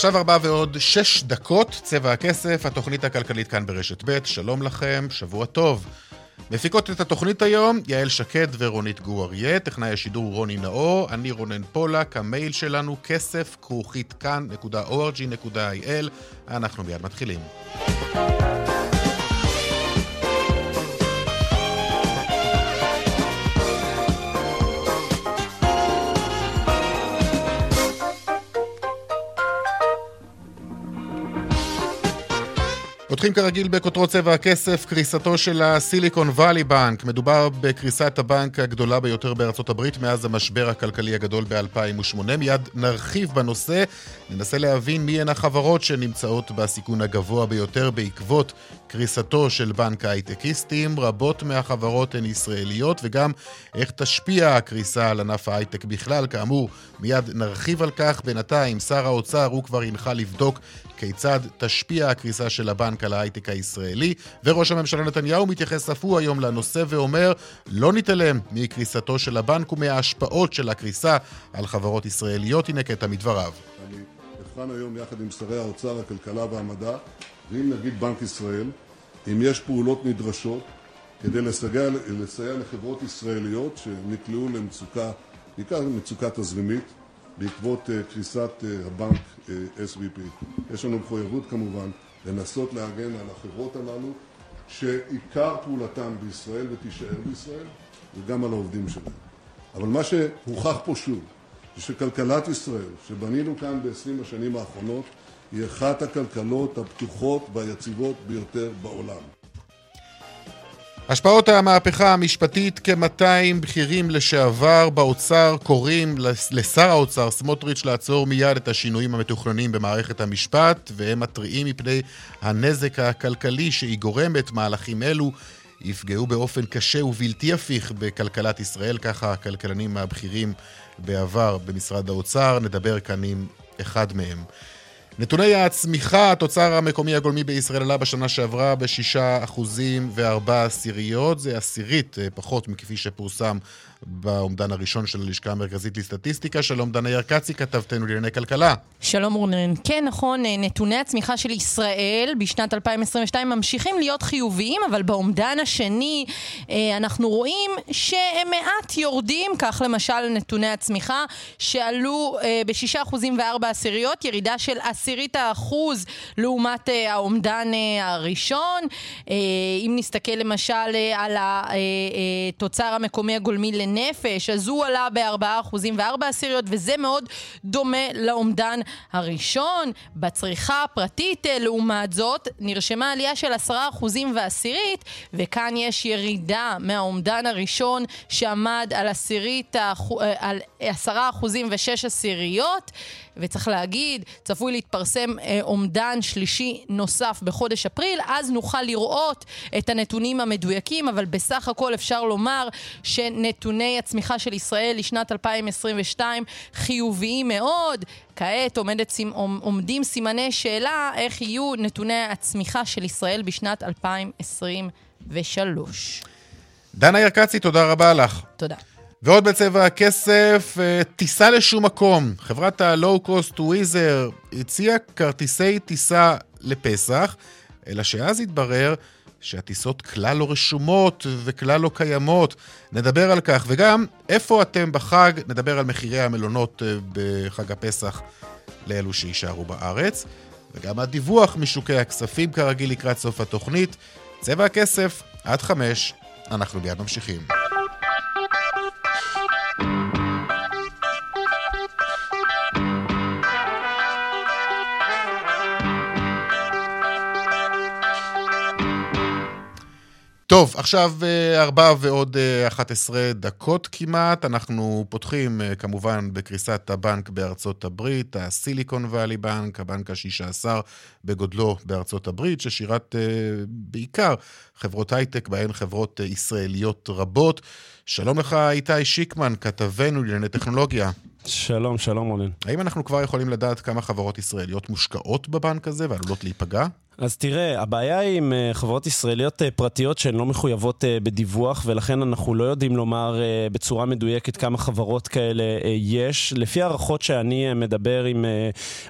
עכשיו ארבע ועוד שש דקות, צבע הכסף, התוכנית הכלכלית כאן ברשת ב', שלום לכם, שבוע טוב. מפיקות את התוכנית היום, יעל שקד ורונית גור אריה, טכנאי השידור רוני נאור, אני רונן פולק, המייל שלנו כסף כרוכית כאן.org.il, אנחנו מיד מתחילים. פותחים כרגיל בכותרות צבע הכסף, קריסתו של הסיליקון וואלי בנק. מדובר בקריסת הבנק הגדולה ביותר בארצות הברית מאז המשבר הכלכלי הגדול ב-2008. מיד נרחיב בנושא, ננסה להבין מי הן החברות שנמצאות בסיכון הגבוה ביותר בעקבות קריסתו של בנק ההייטקיסטים. רבות מהחברות הן ישראליות, וגם איך תשפיע הקריסה על ענף ההייטק בכלל. כאמור, מיד נרחיב על כך. בינתיים, שר האוצר, הוא כבר הנחה לבדוק כיצד תשפיע הקריסה של הבנק על ההייטק הישראלי, וראש הממשלה נתניהו מתייחס אף הוא היום לנושא ואומר לא נתעלם מקריסתו של הבנק ומההשפעות של הקריסה על חברות ישראליות. הנה קטע מדבריו. אני אבחן היום יחד עם שרי האוצר, הכלכלה והמדע, ועם נגיד בנק ישראל, אם יש פעולות נדרשות כדי לסייע, לסייע לחברות ישראליות שנקלעו למצוקה, בעיקר מצוקה תזרימית, בעקבות קריסת uh, הבנק uh, SVP. יש לנו מחויבות כמובן לנסות להגן על החברות הללו שעיקר פעולתן בישראל ותישאר בישראל וגם על העובדים שלהם. אבל מה שהוכח פה שוב זה שכלכלת ישראל, שבנינו כאן ב-20 השנים האחרונות, היא אחת הכלכלות הפתוחות והיציבות ביותר בעולם. השפעות המהפכה המשפטית, כ-200 בכירים לשעבר באוצר קוראים לשר האוצר סמוטריץ' לעצור מיד את השינויים המתוכננים במערכת המשפט, והם מתריעים מפני הנזק הכלכלי שהיא גורמת. מהלכים אלו יפגעו באופן קשה ובלתי הפיך בכלכלת ישראל, ככה הכלכלנים הבכירים בעבר במשרד האוצר. נדבר כאן עם אחד מהם. נתוני הצמיחה, התוצר המקומי הגולמי בישראל עלה בשנה שעברה בשישה אחוזים וארבע עשיריות, זה עשירית אה, פחות מכפי שפורסם באומדן הראשון של הלשכה המרכזית לסטטיסטיקה. שלום דנה ירקצי, כתבתנו לענייני כלכלה. שלום רונן. כן, נכון, אה, נתוני הצמיחה של ישראל בשנת 2022 ממשיכים להיות חיוביים, אבל באומדן השני אה, אנחנו רואים שהם מעט יורדים, כך למשל נתוני הצמיחה שעלו בשישה אחוזים וארבע עשיריות, ירידה של עשירית האחוז לעומת האומדן הראשון. אם נסתכל למשל על התוצר המקומי הגולמי לנפש, אז הוא עלה ב-4% ו-4 עשיריות, וזה מאוד דומה לאומדן הראשון. בצריכה הפרטית, אה, לעומת זאת, נרשמה עלייה של 10% ועשירית, וכאן יש ירידה מהאומדן הראשון שעמד על, עשירית, אה, על 10% ו-6 עשיריות. וצריך להגיד, צפוי להתפרסם אה, אומדן שלישי נוסף בחודש אפריל, אז נוכל לראות את הנתונים המדויקים, אבל בסך הכל אפשר לומר שנתוני הצמיחה של ישראל לשנת 2022 חיוביים מאוד. כעת עומדת, עומדים סימני שאלה איך יהיו נתוני הצמיחה של ישראל בשנת 2023. דנה ירקצי, תודה רבה לך. תודה. ועוד בצבע הכסף, אה, טיסה לשום מקום. חברת הלואו-קוסט וויזר הציעה כרטיסי טיסה לפסח, אלא שאז התברר שהטיסות כלל לא רשומות וכלל לא קיימות. נדבר על כך, וגם איפה אתם בחג, נדבר על מחירי המלונות אה, בחג הפסח לאלו שיישארו בארץ, וגם הדיווח משוקי הכספים כרגיל לקראת סוף התוכנית. צבע הכסף, עד חמש, אנחנו מיד ממשיכים. טוב, עכשיו אה, ארבע ועוד אה, 11 דקות כמעט. אנחנו פותחים אה, כמובן בקריסת הבנק בארצות הברית, הסיליקון ואלי בנק, הבנק השישה עשר בגודלו בארצות הברית, ששירת בעיקר חברות הייטק, בהן חברות ישראליות רבות. שלום לך, איתי שיקמן, כתבנו לענייני טכנולוגיה. שלום, שלום רונן. האם אנחנו כבר יכולים לדעת כמה חברות ישראליות מושקעות בבנק הזה ועלולות להיפגע? אז תראה, הבעיה היא עם אה, חברות ישראליות אה, פרטיות שהן לא מחויבות אה, בדיווח, ולכן אנחנו לא יודעים לומר בצורה מדויקת כמה חברות כאלה יש. לפי הערכות שאני מדבר עם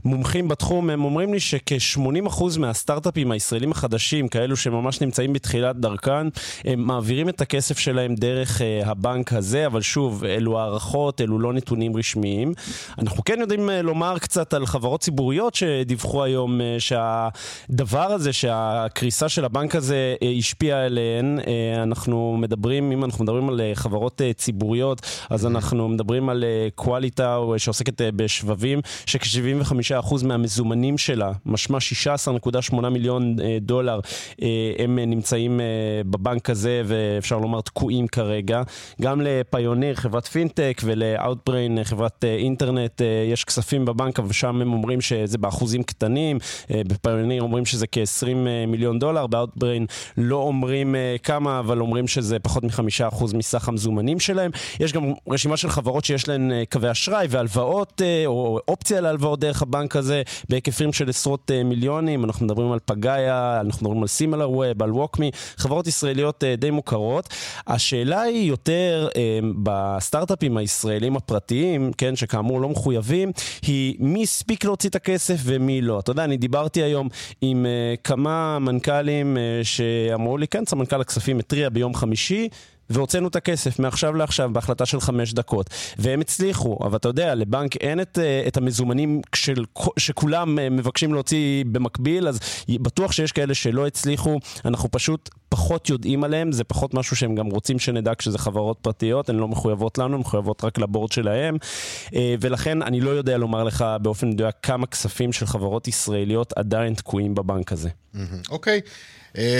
מומחים בתחום, הם אומרים לי שכ-80% מהסטארט-אפים הישראלים החדשים, כאלו שממש נמצאים בתחילת דרכן, הם מעבירים את הכסף שלהם דרך הבנק הזה, אבל שוב, אלו הערכות, אלו לא נתונים רשמיים. אנחנו כן יודעים לומר קצת על חברות ציבוריות שדיווחו היום שהדבר... הדבר הזה שהקריסה של הבנק הזה אה, השפיעה עליהן, אה, אנחנו מדברים, אם אנחנו מדברים על אה, חברות ציבוריות, אז אנחנו מדברים על קואליטאו שעוסקת בשבבים, שכ-75% מהמזומנים שלה, משמע 16.8 מיליון דולר, הם נמצאים בבנק הזה, ואפשר לומר תקועים כרגע. גם לפיוניר, חברת פינטק, ולאוטבריין, חברת אינטרנט, יש כספים בבנק, אבל שם הם אומרים שזה באחוזים קטנים. בפיוניר אומרים שזה כ-20 אה, מיליון דולר, באוטבריין לא אומרים אה, כמה, אבל אומרים שזה פחות מחמישה אחוז מסך המזומנים שלהם. יש גם רשימה של חברות שיש להן אה, קווי אשראי והלוואות, או אופציה להלוואות דרך הבנק הזה, בהיקפים של עשרות מיליונים. אנחנו מדברים על פגאיה, אנחנו מדברים על סימלר ווב, על ווקמי, חברות ישראליות די מוכרות. השאלה היא יותר בסטארט-אפים הישראלים הפרטיים, כן, שכאמור לא מחויבים, היא מי הספיק להוציא את הכסף ומי לא. אתה יודע, אני דיברתי היום עם כמה מנכ"לים אה, שאמרו לי, כן, סמנכ"ל הכספים התריע ביום חמישי, והוצאנו את הכסף מעכשיו לעכשיו בהחלטה של חמש דקות. והם הצליחו, אבל אתה יודע, לבנק אין את, אה, את המזומנים של, שכולם אה, מבקשים להוציא במקביל, אז בטוח שיש כאלה שלא הצליחו, אנחנו פשוט פחות יודעים עליהם, זה פחות משהו שהם גם רוצים שנדע כשזה חברות פרטיות, הן לא מחויבות לנו, הן מחויבות רק לבורד שלהם, אה, ולכן אני לא יודע לומר לך באופן מדויק כמה כספים של חברות ישראליות עדיין תקועים בבנק הזה. אוקיי.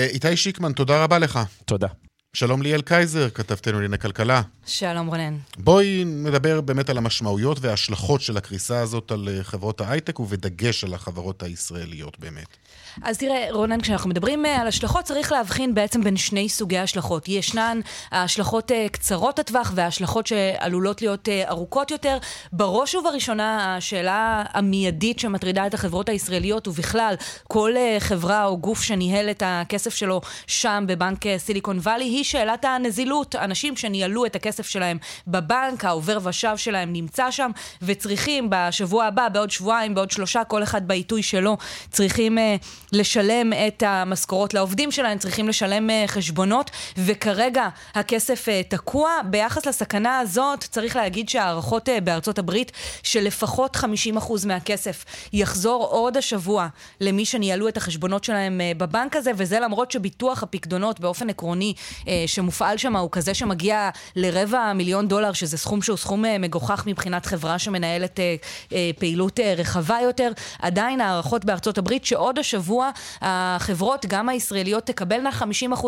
איתי שיקמן, תודה רבה לך. תודה. שלום ליאל קייזר, כתבתנו לענייני כלכלה. שלום רונן. בואי נדבר באמת על המשמעויות וההשלכות של הקריסה הזאת על אה, חברות ההייטק ובדגש על החברות הישראליות באמת. אז תראה, רונן, כשאנחנו מדברים אה, על השלכות, צריך להבחין בעצם בין שני סוגי השלכות. ישנן השלכות אה, קצרות הטווח והשלכות שעלולות להיות ארוכות יותר. בראש ובראשונה, השאלה המיידית שמטרידה את החברות הישראליות, ובכלל, כל חברה או גוף שניהל את הכסף שלו שם בבנק סיליקון וואלי, היא שאלת הנזילות. אנשים שניהלו את הכסף שלהם בבנק, העובר ושב שלהם נמצא שם, וצריכים בשבוע הבא, בעוד שבועיים, בעוד שלושה, כל אחד בעיתוי שלו, צריכים לשלם את המשכורות לעובדים שלהם, צריכים לשלם uh, חשבונות, וכרגע הכסף uh, תקוע. ביחס לסכנה הזאת, צריך להגיד שהערכות uh, בארצות הברית, שלפחות 50% מהכסף יחזור עוד השבוע למי שניהלו את החשבונות שלהם בבנק הזה, וזה למרות שביטוח הפקדונות באופן עקרוני אה, שמופעל שם הוא כזה שמגיע לרבע מיליון דולר, שזה סכום שהוא סכום אה, מגוחך מבחינת חברה שמנהלת אה, פעילות רחבה יותר. עדיין הערכות בארצות הברית שעוד השבוע החברות, גם הישראליות, תקבלנה 50%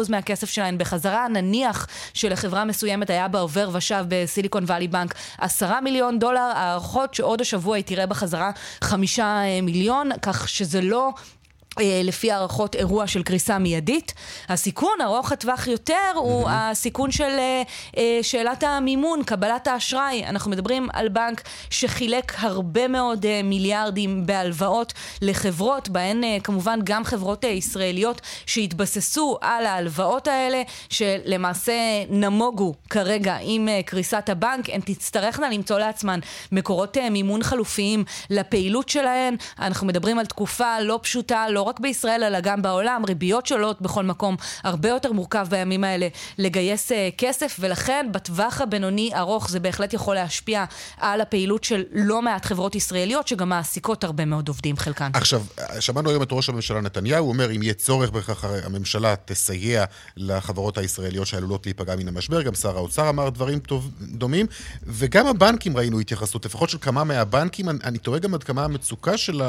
מהכסף שלהן בחזרה. נניח שלחברה מסוימת היה בעובר ושב בסיליקון וואלי בנק 10 מיליון דולר, הערכות שעוד השבוע היא תראה בחזרה 5 מיליון, כך שזה לא אה, לפי הערכות אירוע של קריסה מיידית. הסיכון ארוך הטווח יותר הוא הסיכון של אה, אה, שאלת המימון, קבלת האשראי. אנחנו מדברים על בנק שחילק הרבה מאוד מיליארדים בהלוואות לחברות, בהן כמובן גם חברות ישראליות שהתבססו על ההלוואות האלה, שלמעשה נמוגו כרגע עם קריסת הבנק. הן תצטרכנה למצוא לעצמן מקורות מימון חלופיים לפעילות שלהן. אנחנו מדברים על תקופה לא פשוטה, לא רק בישראל אלא גם בעולם, ריביות שעולות בכל מקום, הרבה יותר מורכב בימים האלה לגייס uh, כסף, ולכן בטווח הבינוני ארוך זה בהחלט יכול להשפיע על הפעילות של לא מעט חברות ישראליות, שגם מעסיקות הרבה מאוד עובדים חלקן. עכשיו, שמענו היום את ראש הממשלה נתניהו, הוא אומר אם יהיה צורך בכך הממשלה תסייע לחברות הישראליות שעלולות להיפגע מן המשבר, גם שר האוצר אמר דברים טוב, דומים, וגם הבנקים ראינו התייחסות, לפחות של כמה מהבנקים, אני, אני תוהה גם עד כמה המצוקה של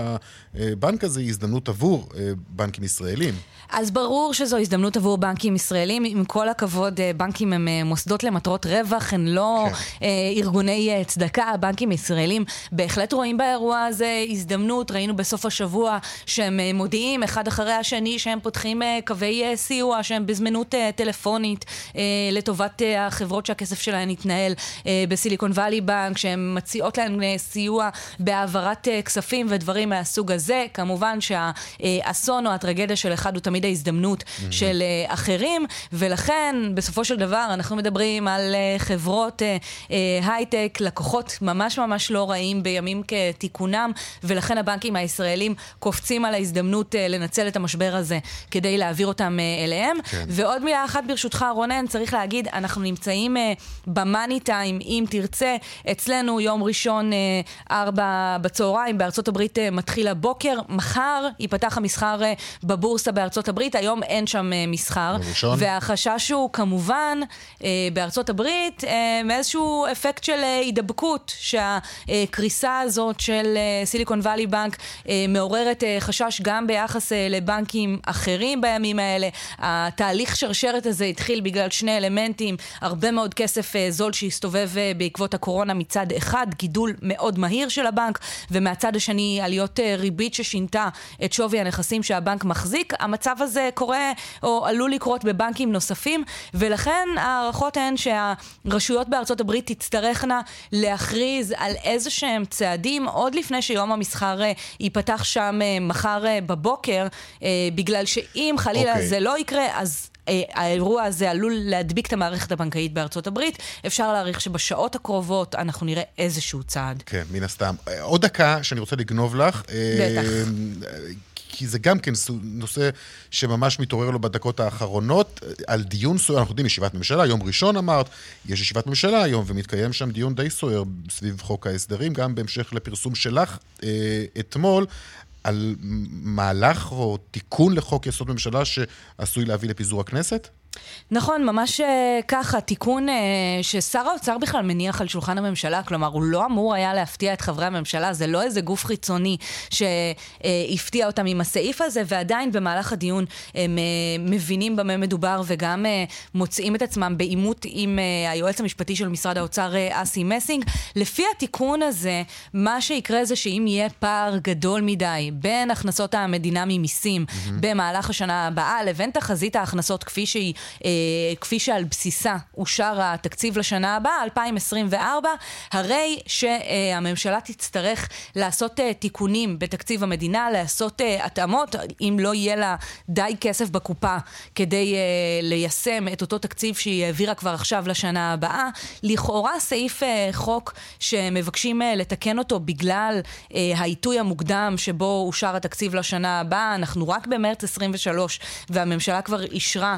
הבנק הזה היא הזדמנות עבור עבור בנקים ישראלים. אז ברור שזו הזדמנות עבור בנקים ישראלים. עם כל הכבוד, בנקים הם מוסדות למטרות רווח, הן לא כן. ארגוני צדקה. הבנקים הישראלים בהחלט רואים באירוע הזה הזדמנות. ראינו בסוף השבוע שהם מודיעים אחד אחרי השני שהם פותחים קווי סיוע, שהם בזמינות טלפונית לטובת החברות שהכסף שלהן יתנהל בסיליקון וואלי בנק, שהן מציעות להן סיוע בהעברת כספים ודברים מהסוג הזה. כמובן שהאסון או הטרגדיה של אחד הוא תמיד ההזדמנות mm-hmm. של uh, אחרים, ולכן בסופו של דבר אנחנו מדברים על uh, חברות uh, uh, הייטק, לקוחות ממש ממש לא רעים בימים כתיקונם, ולכן הבנקים הישראלים קופצים על ההזדמנות uh, לנצל את המשבר הזה כדי להעביר אותם uh, אליהם. כן. ועוד מילה אחת ברשותך, רונן, צריך להגיד, אנחנו נמצאים uh, במאני טיים, אם תרצה, אצלנו יום ראשון uh, ארבע בצהריים, בארצות הברית uh, מתחיל הבוקר, מחר ייפתח המסחר uh, בבורסה בארצות הברית, היום אין שם uh, מסחר. ראשון. והחשש הוא כמובן uh, בארצות הברית מאיזשהו אפקט של הידבקות, שהקריסה הזאת של סיליקון וואלי בנק מעוררת חשש גם ביחס לבנקים אחרים בימים האלה. התהליך שרשרת הזה התחיל בגלל שני אלמנטים, הרבה מאוד כסף זול שהסתובב בעקבות הקורונה מצד אחד, גידול מאוד מהיר של הבנק, ומהצד השני עליות ריבית ששינתה את שווי הנכסים שהבנק מחזיק. המצב הזה קורה או עלול לקרות בבנקים נוספים, ולכן ההערכות הן שהרשויות בארצות הברית תצטרכנה להכריז על איזה שהם צעדים עוד לפני שיום המסחר אה, ייפתח שם אה, מחר אה, בבוקר, בגלל שאם חלילה okay. אוקיי. זה לא יקרה, אז האירוע הזה עלול להדביק את המערכת הבנקאית בארצות הברית. אפשר להעריך שבשעות הקרובות אנחנו נראה איזשהו צעד. כן, מן הסתם. עוד דקה שאני רוצה לגנוב לך. בטח. כי זה גם כן נושא שממש מתעורר לו בדקות האחרונות, על דיון סוער, אנחנו יודעים, ישיבת ממשלה, יום ראשון אמרת, יש ישיבת ממשלה היום, ומתקיים שם דיון די סוער סביב חוק ההסדרים, גם בהמשך לפרסום שלך אה, אתמול. על מהלך או תיקון לחוק יסוד ממשלה שעשוי להביא לפיזור הכנסת? נכון, ממש אה, ככה, תיקון אה, ששר האוצר בכלל מניח על שולחן הממשלה, כלומר, הוא לא אמור היה להפתיע את חברי הממשלה, זה לא איזה גוף חיצוני שהפתיע אותם עם הסעיף הזה, ועדיין במהלך הדיון הם אה, מבינים במה מדובר וגם מוצאים את עצמם בעימות עם היועץ המשפטי של משרד האוצר, אסי מסינג. לפי התיקון הזה, מה שיקרה זה שאם יהיה פער גדול מדי בין הכנסות המדינה ממיסים mm-hmm. במהלך השנה הבאה לבין תחזית ההכנסות כפי שהיא כפי שעל בסיסה אושר התקציב לשנה הבאה, 2024, הרי שהממשלה תצטרך לעשות אה, תיקונים בתקציב המדינה, לעשות אה, התאמות, אם לא יהיה לה די כסף בקופה כדי אה, ליישם את אותו תקציב שהיא העבירה כבר עכשיו לשנה הבאה. לכאורה סעיף אה, חוק שמבקשים אה, לתקן אותו בגלל אה, העיתוי המוקדם שבו אושר התקציב לשנה הבאה, אנחנו רק במרץ 23 והממשלה כבר אישרה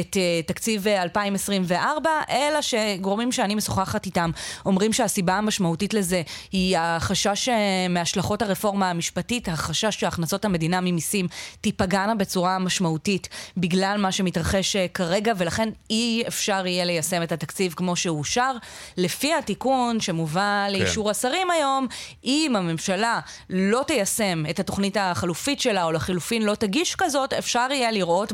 את uh, תקציב 2024, אה, אלא שגורמים שאני משוחחת איתם אומרים שהסיבה המשמעותית לזה היא החשש uh, מהשלכות הרפורמה המשפטית, החשש שהכנסות המדינה ממיסים תיפגענה בצורה משמעותית בגלל מה שמתרחש כרגע, ולכן אי אפשר יהיה ליישם את התקציב כמו שאושר. לפי התיקון שמובא כן. לאישור השרים היום, אם הממשלה לא תיישם את התוכנית החלופית שלה, או לחלופין לא תגיש כזאת, אפשר יהיה לראות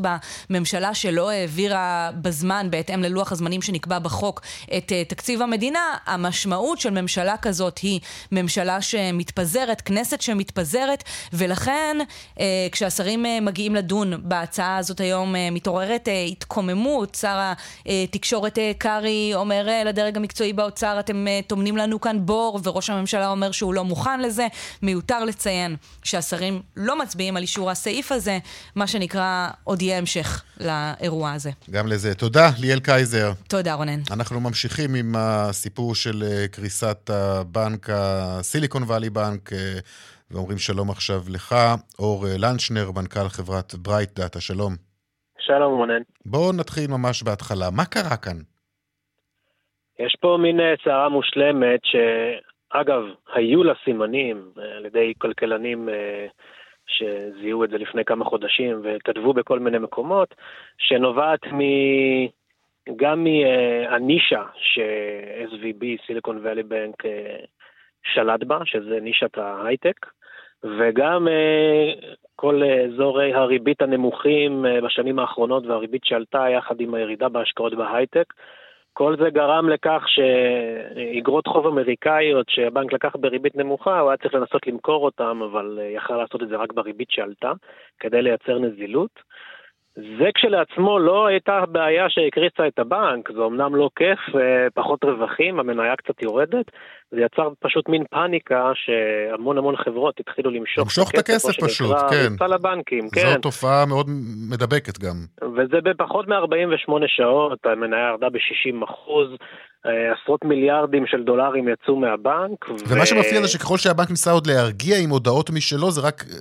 בממשלה שלא העבירה בזמן, בהתאם ללוח הזמנים שנקבע בחוק, את uh, תקציב המדינה, המשמעות של ממשלה כזאת היא ממשלה שמתפזרת, כנסת שמתפזרת, ולכן uh, כשהשרים uh, מגיעים לדון בהצעה הזאת היום, מתעוררת התקוממות. שר התקשורת קרעי אומר לדרג המקצועי באוצר, אתם טומנים לנו כאן בור, וראש הממשלה אומר שהוא לא מוכן לזה. מיותר לציין שהשרים לא מצביעים על אישור הסעיף הזה, מה שנקרא עוד יהיה המשך לאירוע הזה. גם לזה. תודה, ליאל קייזר. תודה, רונן. אנחנו ממשיכים עם הסיפור של אה, קריסת הבנק, הסיליקון וואלי בנק, אה, ואומרים שלום עכשיו לך, אור אה, לנצ'נר, מנכ"ל חברת ברייט דאטה, שלום. שלום, רונן. בואו נתחיל ממש בהתחלה. מה קרה כאן? יש פה מין סערה מושלמת, שאגב, היו לה סימנים על ידי כלכלנים שזיהו את זה לפני כמה חודשים וכתבו בכל מיני מקומות, שנובעת מ... גם מהנישה ש-SVB, סיליקון ואלי בנק, שלט בה, שזה נישת ההייטק, וגם כל אזורי הריבית הנמוכים בשנים האחרונות והריבית שעלתה יחד עם הירידה בהשקעות בהייטק. כל זה גרם לכך שאיגרות חוב אמריקאיות שהבנק לקח בריבית נמוכה, הוא היה צריך לנסות למכור אותם, אבל יכל לעשות את זה רק בריבית שעלתה, כדי לייצר נזילות. זה כשלעצמו לא הייתה בעיה שהקריסה את הבנק, זה אמנם לא כיף, אה, פחות רווחים, המניה קצת יורדת, זה יצר פשוט מין פאניקה שהמון המון חברות התחילו למשוך, למשוך את הכסף פשוט, כן. לבנקים, כן. זו תופעה מאוד מדבקת גם. וזה בפחות מ-48 שעות, המניה ירדה ב-60 אחוז. אה, עשרות מיליארדים של דולרים יצאו מהבנק. ומה ו... שמפריע זה שככל שהבנק ניסה עוד להרגיע עם הודעות משלו, זה רק אה,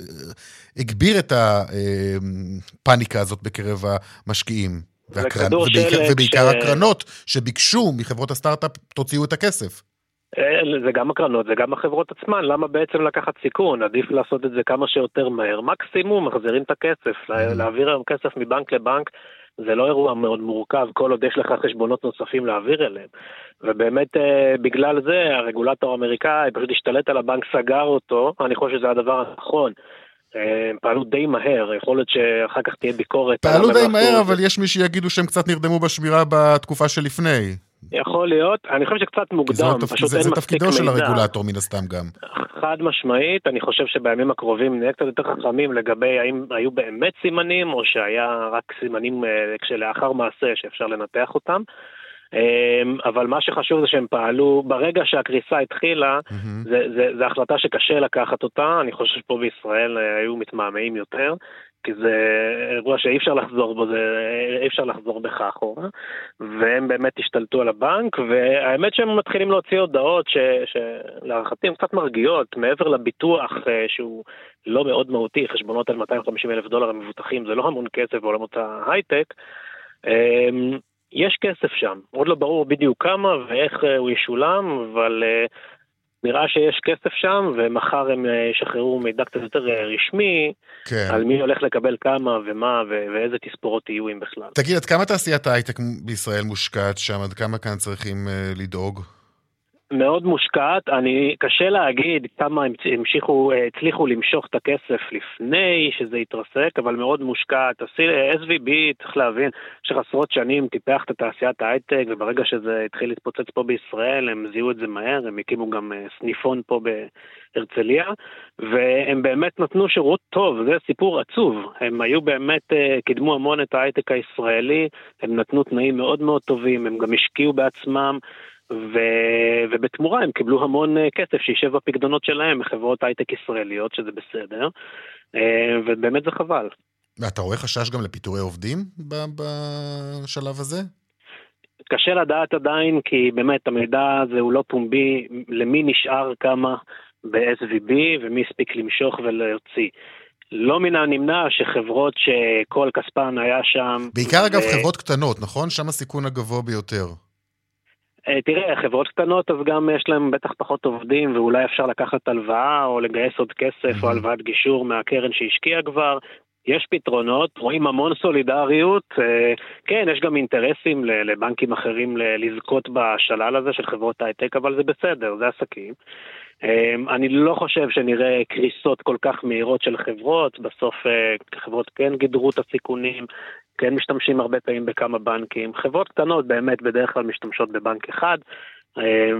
הגביר את הפאניקה הזאת בקרב המשקיעים. והקרנ... ובעיקר, ובעיקר ש... הקרנות שביקשו מחברות הסטארט-אפ, תוציאו את הכסף. אה, זה גם הקרנות, זה גם החברות עצמן, למה בעצם לקחת סיכון? עדיף לעשות את זה כמה שיותר מהר. מקסימום מחזירים את הכסף, mm-hmm. להעביר היום כסף מבנק לבנק. זה לא אירוע מאוד מורכב, כל עוד יש לך חשבונות נוספים להעביר אליהם. ובאמת אה, בגלל זה הרגולטור האמריקאי פשוט השתלט על הבנק, סגר אותו, אני חושב שזה הדבר הנכון. אה, הם פעלו די מהר, יכול להיות שאחר כך תהיה ביקורת. פעלו די מהר, אבל יש מי שיגידו שהם קצת נרדמו בשמירה בתקופה שלפני. יכול להיות, אני חושב שקצת מוקדם, זה פשוט זה, אין זה מספיק מידע. זה תפקידו של הרגולטור מן הסתם גם. חד משמעית, אני חושב שבימים הקרובים נהיה קצת יותר חכמים לגבי האם היו באמת סימנים, או שהיה רק סימנים אה, כשלאחר מעשה שאפשר לנתח אותם. אמ, אבל מה שחשוב זה שהם פעלו, ברגע שהקריסה התחילה, mm-hmm. זה החלטה שקשה לקחת אותה, אני חושב שפה בישראל אה, היו מתמהמהים יותר, כי זה אירוע שאי אפשר לחזור בו, זה, אי אפשר לחזור בכך אחורה, והם באמת השתלטו על הבנק, והאמת שהם מתחילים להוציא הודעות שלהערכתי הן קצת מרגיעות, מעבר לביטוח אה, שהוא לא מאוד מהותי, חשבונות על 250 אלף דולר המבוטחים, זה לא המון כסף בעולמות ההייטק, אמ, יש כסף שם, עוד לא ברור בדיוק כמה ואיך אה, הוא ישולם, אבל אה, נראה שיש כסף שם, ומחר הם אה, ישחררו מידע קצת יותר רשמי, כן. על מי הולך לקבל כמה ומה ואיזה תספורות יהיו אם בכלל. תגיד, עד כמה תעשיית ההייטק בישראל מושקעת שם? עד כמה כאן צריכים לדאוג? מאוד מושקעת, אני, קשה להגיד כמה הם המשיכו, הצליחו למשוך את הכסף לפני שזה התרסק, אבל מאוד מושקעת. SVB, צריך להבין, במשך עשרות שנים טיפח את תעשיית ההייטק, וברגע שזה התחיל להתפוצץ פה בישראל, הם זיהו את זה מהר, הם הקימו גם אה, סניפון פה בהרצליה, והם באמת נתנו שירות טוב, זה סיפור עצוב. הם היו באמת, אה, קידמו המון את ההייטק הישראלי, הם נתנו תנאים מאוד מאוד טובים, הם גם השקיעו בעצמם. ו... ובתמורה הם קיבלו המון אה, כסף שישב בפקדונות שלהם מחברות הייטק ישראליות, שזה בסדר, אה, ובאמת זה חבל. ואתה רואה חשש גם לפיטורי עובדים בשלב הזה? קשה לדעת עדיין, כי באמת המידע הזה הוא לא פומבי, למי נשאר כמה ב-SVB ומי הספיק למשוך ולהוציא. לא מן הנמנע שחברות שכל כספן היה שם... בעיקר ו... אגב חברות קטנות, נכון? שם הסיכון הגבוה ביותר. אה, תראה, חברות קטנות אז גם יש להם בטח פחות עובדים ואולי אפשר לקחת הלוואה או לגייס עוד כסף. או הלוואת גישור מהקרן שהשקיעה כבר. יש פתרונות, רואים המון סולידריות, אה, כן, יש גם אינטרסים לבנקים אחרים לזכות בשלל הזה של חברות הייטק, אבל זה בסדר, זה עסקים. אה, אני לא חושב שנראה קריסות כל כך מהירות של חברות, בסוף חברות כן גידרו את הסיכונים, כן משתמשים הרבה פעמים בכמה בנקים. חברות קטנות באמת בדרך כלל משתמשות בבנק אחד,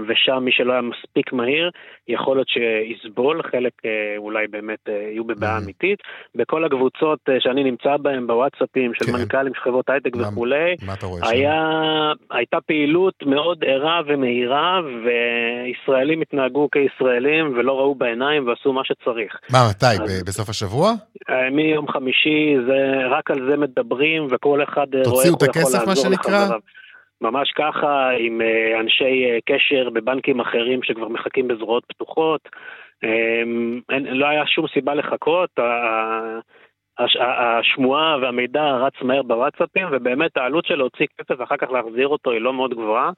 ושם מי שלא היה מספיק מהיר, יכול להיות שיסבול, חלק אה, אולי באמת אה, יהיו בבעיה אמיתית. בכל הקבוצות שאני נמצא בהן, בוואטסאפים של כן. מנכ"לים של חברות הייטק וכולי, היה, הייתה פעילות מאוד ערה ומהירה, וישראלים התנהגו כישראלים ולא ראו בעיניים ועשו מה שצריך. מה, מתי? אז, בסוף השבוע? מיום חמישי, זה, רק על זה מדברים, וכל אחד רואה איך הוא יכול לעזור לחבריו. תוציאו את הכסף, מה שנקרא? ממש ככה, עם אה, אנשי אה, קשר בבנקים אחרים שכבר מחכים בזרועות פתוחות. אמ, אין, לא היה שום סיבה לחכות, השמועה והמידע רץ מהר בוואטסאפים, ובאמת העלות של להוציא כסף ואחר כך להחזיר אותו היא לא מאוד גבוהה.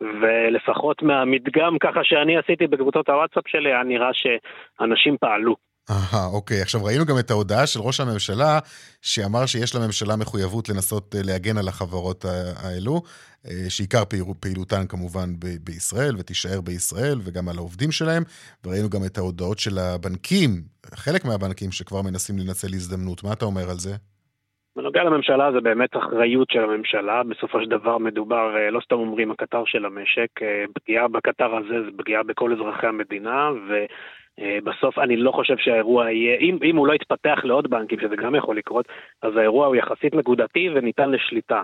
ולפחות מהמדגם ככה שאני עשיתי בקבוצות הוואטסאפ שלי, היה נראה שאנשים פעלו. אהה, אוקיי. עכשיו, ראינו גם את ההודעה של ראש הממשלה, שאמר שיש לממשלה מחויבות לנסות אה, להגן על החברות האלו, אה, שעיקר פעילותן כמובן ב- בישראל, ותישאר בישראל, וגם על העובדים שלהם. וראינו גם את ההודעות של הבנקים, חלק מהבנקים שכבר מנסים לנצל הזדמנות. מה אתה אומר על זה? בנוגע לממשלה זה באמת אחריות של הממשלה, בסופו של דבר מדובר, אה, לא סתם אומרים הקטר של המשק, פגיעה בקטר הזה זה פגיעה בכל אזרחי המדינה, ו... אה, בסוף אני לא חושב שהאירוע יהיה, אם, אם הוא לא יתפתח לעוד בנקים, שזה גם יכול לקרות, אז האירוע הוא יחסית נקודתי וניתן לשליטה.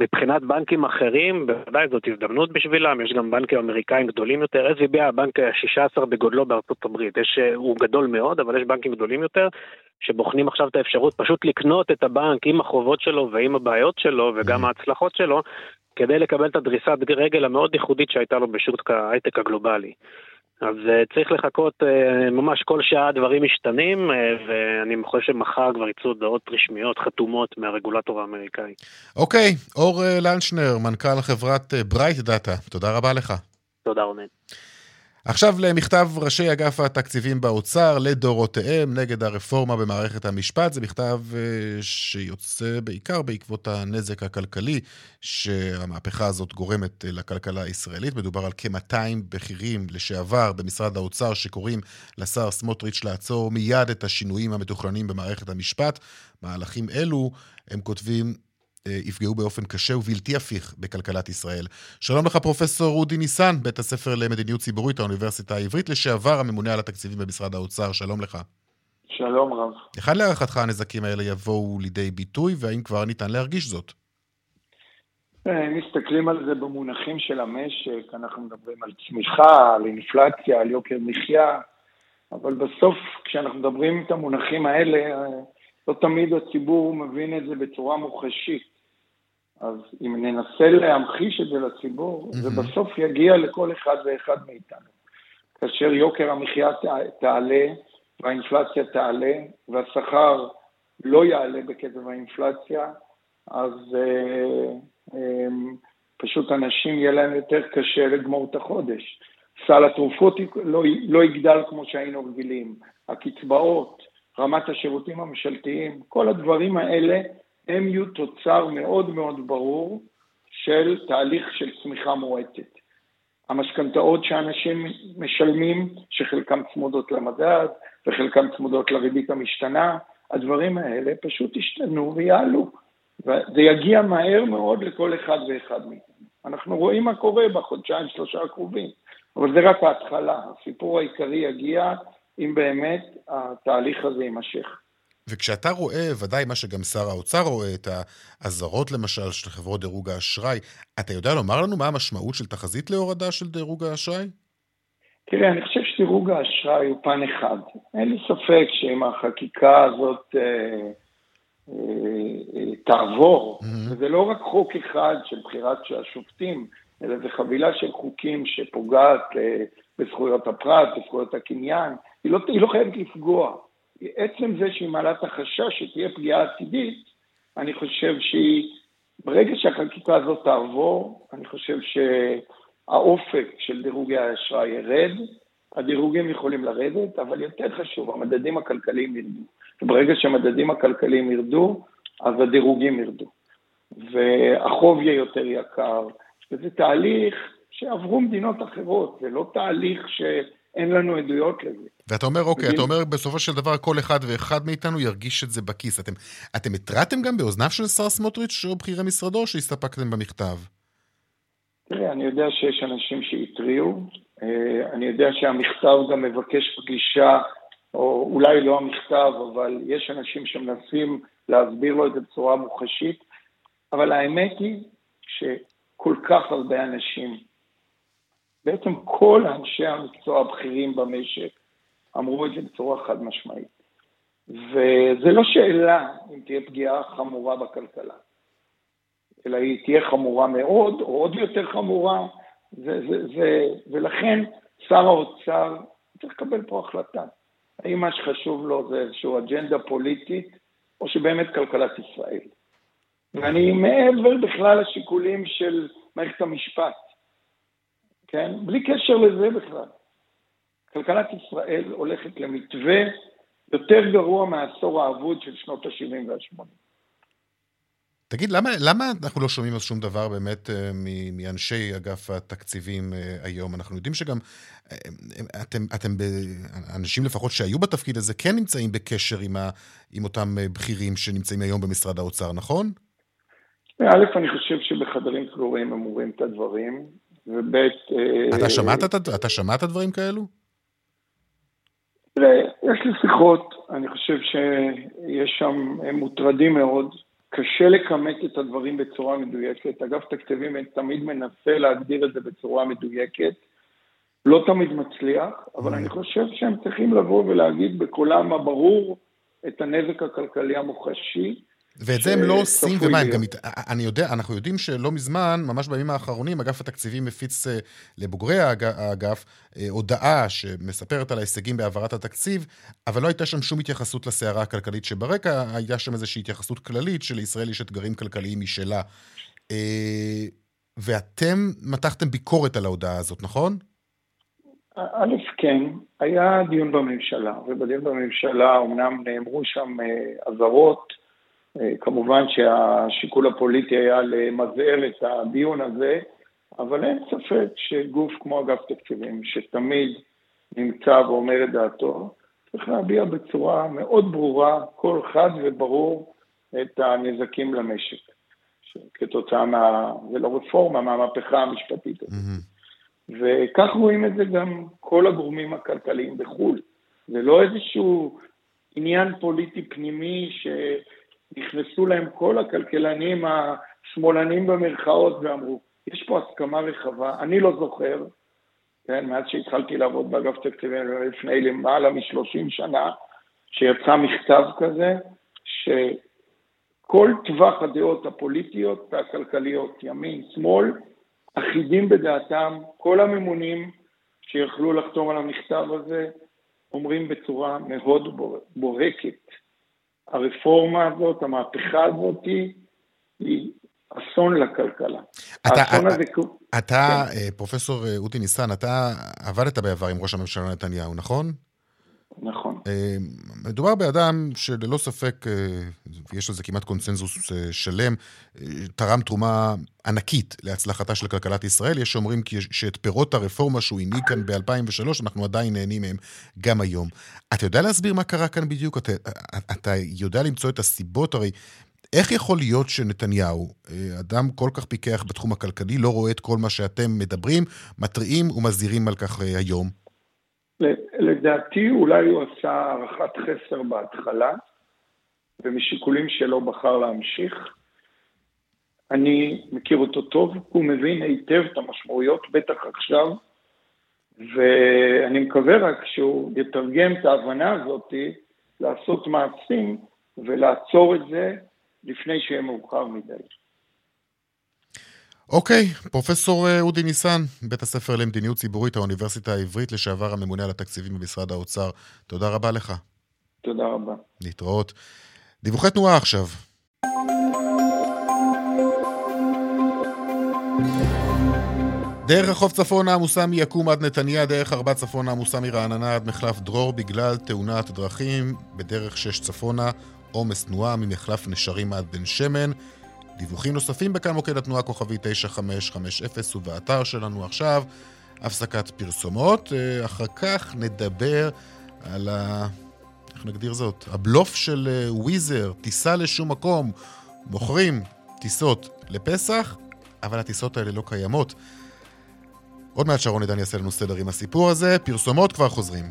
מבחינת בנקים אחרים, בוודאי זאת הזדמנות בשבילם, יש גם בנקים אמריקאים גדולים יותר. SVB הבנק ה-16 בגודלו בארצות הברית, יש, אה, הוא גדול מאוד, אבל יש בנקים גדולים יותר, שבוחנים עכשיו את האפשרות פשוט לקנות את הבנק עם החובות שלו ועם הבעיות שלו וגם mm-hmm. ההצלחות שלו, כדי לקבל את הדריסת רגל המאוד ייחודית שהייתה לו בשוק ההייטק הגלובלי. אז uh, צריך לחכות, uh, ממש כל שעה דברים משתנים, uh, ואני חושב שמחר כבר יצאו הודעות רשמיות חתומות מהרגולטור האמריקאי. אוקיי, אוקיי, אור לנשנר, מנכ"ל חברת ברייט דאטה, תודה רבה לך. תודה רונן. עכשיו למכתב ראשי אגף התקציבים באוצר לדורותיהם נגד הרפורמה במערכת המשפט. זה מכתב אה, שיוצא בעיקר בעקבות הנזק הכלכלי שהמהפכה הזאת גורמת אה, לכלכלה הישראלית. מדובר על כ-200 בכירים לשעבר במשרד האוצר שקוראים לשר סמוטריץ' לעצור מיד את השינויים המתוכננים במערכת המשפט. מהלכים אלו, הם כותבים, יפגעו באופן קשה ובלתי הפיך בכלכלת ישראל. שלום לך, פרופסור רודי ניסן, בית הספר למדיניות ציבורית, האוניברסיטה העברית, לשעבר הממונה על התקציבים במשרד האוצר. שלום לך. שלום רב. היכן להערכתך הנזקים האלה יבואו לידי ביטוי, והאם כבר ניתן להרגיש זאת? אה, אם מסתכלים על זה במונחים של המשק, אנחנו מדברים על צמיחה, על אינפלציה, על יוקר מחיה, אבל בסוף כשאנחנו מדברים את המונחים האלה, אה, לא תמיד הציבור מבין את זה בצורה מוחשית. אז אם ננסה להמחיש את זה לציבור, mm-hmm. זה בסוף יגיע לכל אחד ואחד מאיתנו. כאשר יוקר המחיה תעלה והאינפלציה תעלה והשכר לא יעלה בקצב האינפלציה, אז אה, אה, פשוט אנשים יהיה להם יותר קשה לגמור את החודש. סל התרופות לא, לא יגדל כמו שהיינו רגילים, הקצבאות, רמת השירותים הממשלתיים, כל הדברים האלה הם יהיו תוצר מאוד מאוד ברור של תהליך של צמיחה מועטת. המשכנתאות שאנשים משלמים, שחלקם צמודות למדד וחלקם צמודות לריבית המשתנה, הדברים האלה פשוט ישתנו ויעלו. וזה יגיע מהר מאוד לכל אחד ואחד מאיתנו. אנחנו רואים מה קורה בחודשיים שלושה הקרובים, אבל זה רק ההתחלה. הסיפור העיקרי יגיע אם באמת התהליך הזה יימשך. וכשאתה רואה, ודאי מה שגם שר האוצר רואה, את האזהרות למשל של חברות דירוג האשראי, אתה יודע לומר לנו מה המשמעות של תחזית להורדה של דירוג האשראי? תראה, אני חושב שדירוג האשראי הוא פן אחד. אין לי ספק שאם החקיקה הזאת אה, אה, אה, תעבור, mm-hmm. וזה לא רק חוק אחד של בחירת השופטים, אלא זה חבילה של חוקים שפוגעת אה, בזכויות הפרט, בזכויות הקניין, היא לא, היא לא חייבת לפגוע. עצם זה שהיא מעלה את החשש שתהיה פגיעה עתידית, אני חושב שהיא, ברגע שהחקיקה הזאת תעבור, אני חושב שהאופק של דירוגי האשראי ירד, הדירוגים יכולים לרדת, אבל יותר חשוב, המדדים הכלכליים ירדו. וברגע שהמדדים הכלכליים ירדו, אז הדירוגים ירדו. והחוב יהיה יותר יקר, וזה תהליך שעברו מדינות אחרות, זה לא תהליך ש... אין לנו עדויות לזה. ואתה אומר, אוקיי, אתה אומר בסופו של דבר כל אחד ואחד מאיתנו ירגיש את זה בכיס. אתם, אתם התרעתם גם באוזניו של שר סמוטריץ' או בכירי משרדו, או שהסתפקתם במכתב? תראה, אני יודע שיש אנשים שהתריעו, אה, אני יודע שהמכתב גם מבקש פגישה, או אולי לא המכתב, אבל יש אנשים שמנסים להסביר לו את זה בצורה מוחשית, אבל האמת היא שכל כך הרבה אנשים בעצם כל אנשי המקצוע הבכירים במשק אמרו את זה בצורה חד משמעית. וזה לא שאלה אם תהיה פגיעה חמורה בכלכלה, אלא היא תהיה חמורה מאוד, או עוד יותר חמורה, זה, זה, זה, ולכן שר האוצר צריך לקבל פה החלטה. האם מה שחשוב לו זה איזושהי אג'נדה פוליטית, או שבאמת כלכלת ישראל. ואני מעבר בכלל לשיקולים של מערכת המשפט. כן? בלי קשר לזה בכלל. כלכלת ישראל הולכת למתווה יותר גרוע מהעשור האבוד של שנות ה-70 וה-80. תגיד, למה, למה אנחנו לא שומעים על שום דבר באמת אה, מאנשי אגף התקציבים אה, היום? אנחנו יודעים שגם אה, אתם, אתם אנשים לפחות שהיו בתפקיד הזה כן נמצאים בקשר עם, ה, עם אותם בכירים שנמצאים היום במשרד האוצר, נכון? א', אני חושב שבחדרים סגורים הם אומרים את הדברים, וב'... אתה שמעת, אתה שמעת דברים כאלו? תראה, יש לי שיחות, אני חושב שיש שם, הם מוטרדים מאוד. קשה לכמת את הדברים בצורה מדויקת. אגף תקציבים תמיד מנסה להגדיר את זה בצורה מדויקת. לא תמיד מצליח, אבל אני חושב שהם צריכים לבוא ולהגיד בקולם הברור את הנזק הכלכלי המוחשי. ואת זה הם לא עושים, ומה הם גם... אני יודע, אנחנו יודעים שלא מזמן, ממש בימים האחרונים, אגף התקציבים מפיץ אה, לבוגרי האגף אה, הודעה שמספרת על ההישגים בהעברת התקציב, אבל לא הייתה שם שום התייחסות לסערה הכלכלית שברקע, הייתה שם איזושהי התייחסות כללית שלישראל יש אתגרים כלכליים משלה. אה, ואתם מתחתם ביקורת על ההודעה הזאת, נכון? א', כן, היה דיון בממשלה, ובדיון בממשלה אומנם נאמרו שם אזהרות, אה, כמובן שהשיקול הפוליטי היה למזער את הדיון הזה, אבל אין ספק שגוף כמו אגף תקציבים, שתמיד נמצא ואומר את דעתו, צריך להביע בצורה מאוד ברורה, קול חד וברור, את הנזקים למשק. כתוצאה מה... זה לא רפורמה, מהמהפכה המשפטית הזאת. Mm-hmm. וכך רואים את זה גם כל הגורמים הכלכליים בחו"ל. זה לא איזשהו עניין פוליטי פנימי ש... נכנסו להם כל הכלכלנים השמאלנים במרכאות ואמרו, יש פה הסכמה רחבה, אני לא זוכר, כן, מאז שהתחלתי לעבוד באגף תקציבים לפני למעלה מ-30 שנה, שיצא מכתב כזה, שכל טווח הדעות הפוליטיות והכלכליות, ימין, שמאל, אחידים בדעתם, כל הממונים שיכלו לחתום על המכתב הזה, אומרים בצורה מאוד בוהקת, הרפורמה הזאת, המהפכה הזאת, היא אסון לכלכלה. אתה, האסון הזה... אתה, כן. אה, פרופסור אה, אודי ניסן, אתה עבדת בעבר עם ראש הממשלה נתניהו, נכון? נכון. אה, מדובר באדם שללא ספק, יש לזה כמעט קונצנזוס שלם, תרם תרומה ענקית להצלחתה של כלכלת ישראל. יש שאומרים שאת פירות הרפורמה שהוא הנהיג כאן ב-2003, אנחנו עדיין נהנים מהם גם היום. אתה יודע להסביר מה קרה כאן בדיוק? אתה, אתה יודע למצוא את הסיבות? הרי איך יכול להיות שנתניהו, אדם כל כך פיקח בתחום הכלכלי, לא רואה את כל מה שאתם מדברים, מתריעים ומזהירים על כך היום? לדעתי אולי הוא עשה הערכת חסר בהתחלה, ומשיקולים שלו בחר להמשיך. אני מכיר אותו טוב, הוא מבין היטב את המשמעויות, בטח עכשיו, ואני מקווה רק שהוא יתרגם את ההבנה הזאת לעשות מעשים ולעצור את זה לפני שיהיה מאוחר מדי. אוקיי, פרופסור אה, אודי ניסן, בית הספר למדיניות ציבורית, האוניברסיטה העברית, לשעבר הממונה על התקציבים במשרד האוצר. תודה רבה לך. תודה רבה. להתראות. דיווחי תנועה עכשיו. דרך רחוב צפונה עמוסה מיקום עד נתניה, דרך ארבע צפונה עמוסה מרעננה עד מחלף דרור בגלל תאונת דרכים. בדרך שש צפונה עומס תנועה ממחלף נשרים עד בן שמן. דיווחים נוספים בכאן מוקד התנועה כוכבי 9550 ובאתר שלנו עכשיו. הפסקת פרסומות. אה, אחר כך נדבר על ה... איך נגדיר זאת? הבלוף של אה, וויזר, טיסה לשום מקום. מוכרים טיסות לפסח, אבל הטיסות האלה לא קיימות. עוד מעט שרון עידן יעשה לנו סדר עם הסיפור הזה. פרסומות כבר חוזרים.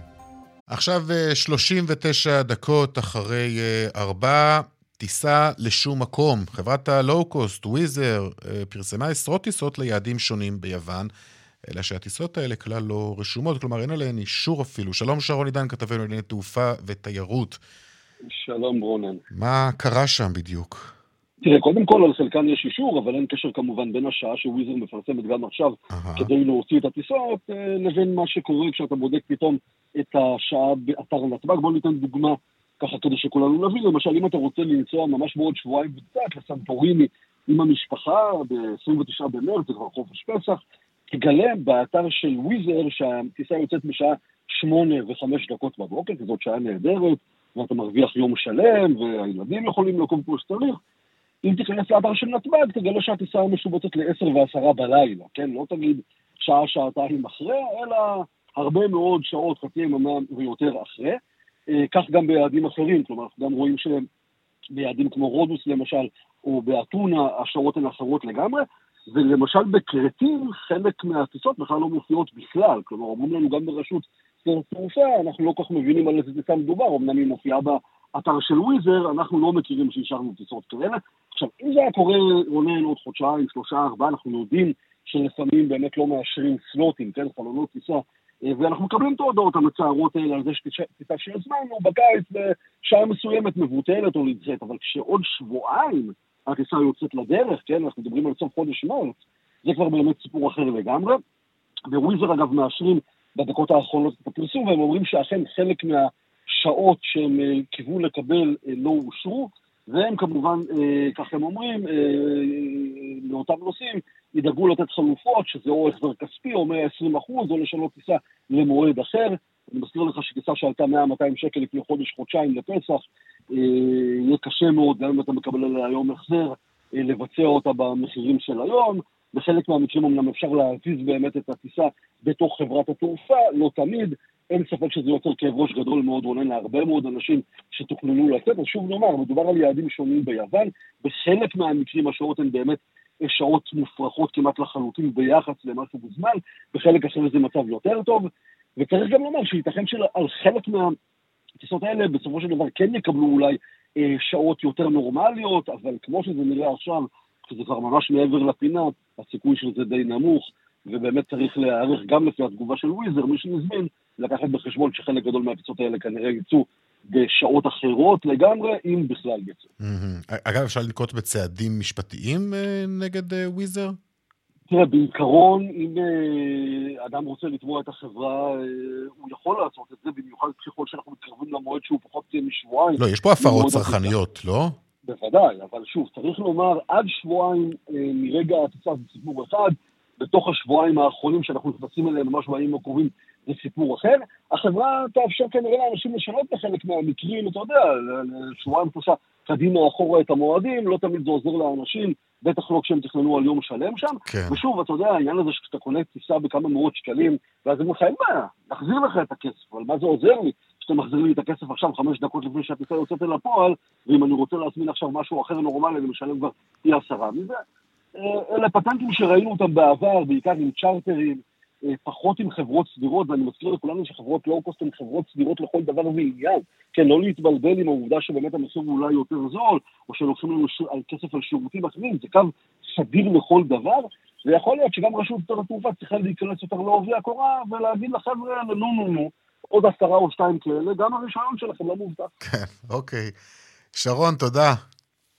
עכשיו 39 אה, דקות אחרי 4, טיסה לשום מקום. חברת הלואו-קוסט, וויזר, פרסמה עשרות טיסות ליעדים שונים ביוון, אלא שהטיסות האלה כלל לא רשומות, כלומר אין עליהן אישור אפילו. שלום שרון עידן, כתבנו לענייני תעופה ותיירות. שלום רונן. מה קרה שם בדיוק? תראה, קודם כל על חלקן יש אישור, אבל אין קשר כמובן בין השעה שוויזר מפרסמת גם עכשיו Aha. כדי להוציא את הטיסות, אה, לבין מה שקורה כשאתה בודק פתאום את השעה באתר נתב"ג. בוא ניתן דוגמה ככה כדי שכולנו נבין, למשל אם אתה רוצה לנסוע ממש בעוד שבועיים וקצת לסנטוריני עם המשפחה ב-29 במרץ, זה כבר חופש פסח, תגלה באתר של וויזר שהטיסה יוצאת בשעה שמונה וחמש דקות בבוקר, כי זאת שעה נהדרת, ואתה מרוויח יום שלם, והילדים יכולים לקום כמו שצריך, אם תיכנס לאתר של נתב"ג, תגלה שהטיסה משובצת ל-10 ו-10 בלילה, כן? לא תגיד שעה, שעתיים אחרי, אלא הרבה מאוד שעות, חצי יממה ויותר אחרי. אה, כך גם ביעדים אחרים, כלומר, אנחנו גם רואים שביעדים כמו רודוס למשל, או באתונה, השעות הן אחרות לגמרי, ולמשל בכרתים, חלק מהטיסות בכלל לא מופיעות בכלל, כלומר, אומרים לנו גם ברשות שדות תעופה, אנחנו לא כל כך מבינים על איזה טיסה מדובר, אמנם היא מופיעה באתר של וויזר, אנחנו לא מכירים שאישרנו טיסות כאלה. עכשיו, אם זה היה קורה, רונן, עוד חודשיים, שלושה, ארבעה, אנחנו יודעים שלפעמים באמת לא מאשרים סלוטים, כן, חלונות טיסה, ואנחנו מקבלים את ההודעות המצערות האלה על זה שטיסה שהזמנו בקיץ בשעה מסוימת מבוטלת או נדחית, אבל כשעוד שבועיים הטיסה יוצאת לדרך, כן, אנחנו מדברים על סוף חודש מרץ, זה כבר באמת סיפור אחר לגמרי. בוויזר אגב מאשרים בדקות האחרונות את הפרסום, והם אומרים שאכן חלק מהשעות שהם אה, קיוו לקבל אה, לא אושרו, והם כמובן, אה, כך הם אומרים, לאותם נושאים, ידאגו לתת חלופות, שזה או החזר כספי או 120 אחוז, או לשנות טיסה למועד אחר. אני מזכיר לך שטיסה שעלתה 100-200 שקל לפני חודש-חודשיים לפסח, יהיה קשה מאוד, גם אם אתה מקבל עליה היום החזר, לבצע אותה במחירים של היום. בחלק מהמקרים אמנם אפשר להזיז באמת את הטיסה בתוך חברת התעופה, לא תמיד. אין ספק שזה יוצר כאב ראש גדול מאוד עולה להרבה מאוד אנשים שתוכננו לצאת. אז שוב נאמר, מדובר על יעדים שונים ביוון. בחלק מהמקרים השעות הן באמת שעות מופרכות כמעט לחלוטין ביחס למה שבוזמן, בחלק אחר זה מצב יותר טוב. וצריך גם לומר שייתכן שעל חלק מהטיסות האלה בסופו של דבר כן יקבלו אולי אה, שעות יותר נורמליות, אבל כמו שזה נראה עכשיו, כשזה כבר ממש מעבר לפינה, הסיכוי של זה די נמוך, ובאמת צריך להיערך גם לפי התגובה של וויזר, מי שהזמין, לקחת בחשבון שחלק גדול מהטיסות האלה כנראה יצאו בשעות אחרות לגמרי, אם בכלל יצאו. אגב, אפשר לנקוט בצעדים משפטיים אה, נגד אה, וויזר? תראה, בעיקרון, אם אה, אדם רוצה לתבוע את החברה, הוא יכול לעשות את זה, במיוחד ככל שאנחנו מתקרבים למועד שהוא פחות משבועיים. לא, יש פה הפרות צרכניות, לא? בוודאי, אבל שוב, צריך לומר, עד שבועיים מרגע הטיסה זה סיפור אחד, בתוך השבועיים האחרונים שאנחנו נכנסים אליהם ממש בימים הקרובים זה סיפור אחר. החברה תאפשר כנראה לאנשים לשנות בחלק מהמקרים, אתה יודע, שבועיים שלושה קדימה אחורה את המועדים, לא תמיד זה עוזר לאנשים, בטח לא כשהם תכננו על יום שלם שם. כן. ושוב, אתה יודע, העניין הזה שאתה קונה טיסה בכמה מאות שקלים, ואז הם אומרים לך, אין בעיה, נחזיר לך את הכסף, אבל מה זה עוזר לי? שאתה מחזיר לי את הכסף עכשיו חמש דקות לפני שהטיסה יוצאת אל הפועל, ואם אני רוצה להזמין עכשיו משהו אחר נורמלי, אני משלם כבר פי עשרה מזה. אה, אלה פטנטים שראינו אותם בעבר, בעיקר עם צ'רטרים, אה, פחות עם חברות סדירות, ואני מזכיר לכולנו שחברות לואו-קוסט הן חברות סדירות לכל דבר ועניין. כן, לא להתבלבל עם העובדה שבאמת המחיר אולי יותר זול, או שלוקחים לנו על כסף על שירותים אחרים, זה קו סדיר לכל דבר, ויכול להיות שגם רשות התעופה צריכה להיכנס יותר לעובי הקורה ולהגיד לחבר'ה, נו נו נו, עוד עשרה או שתיים כאלה, גם הרישיון שלכם לא מובטח. כן, אוקיי. שרון, תודה.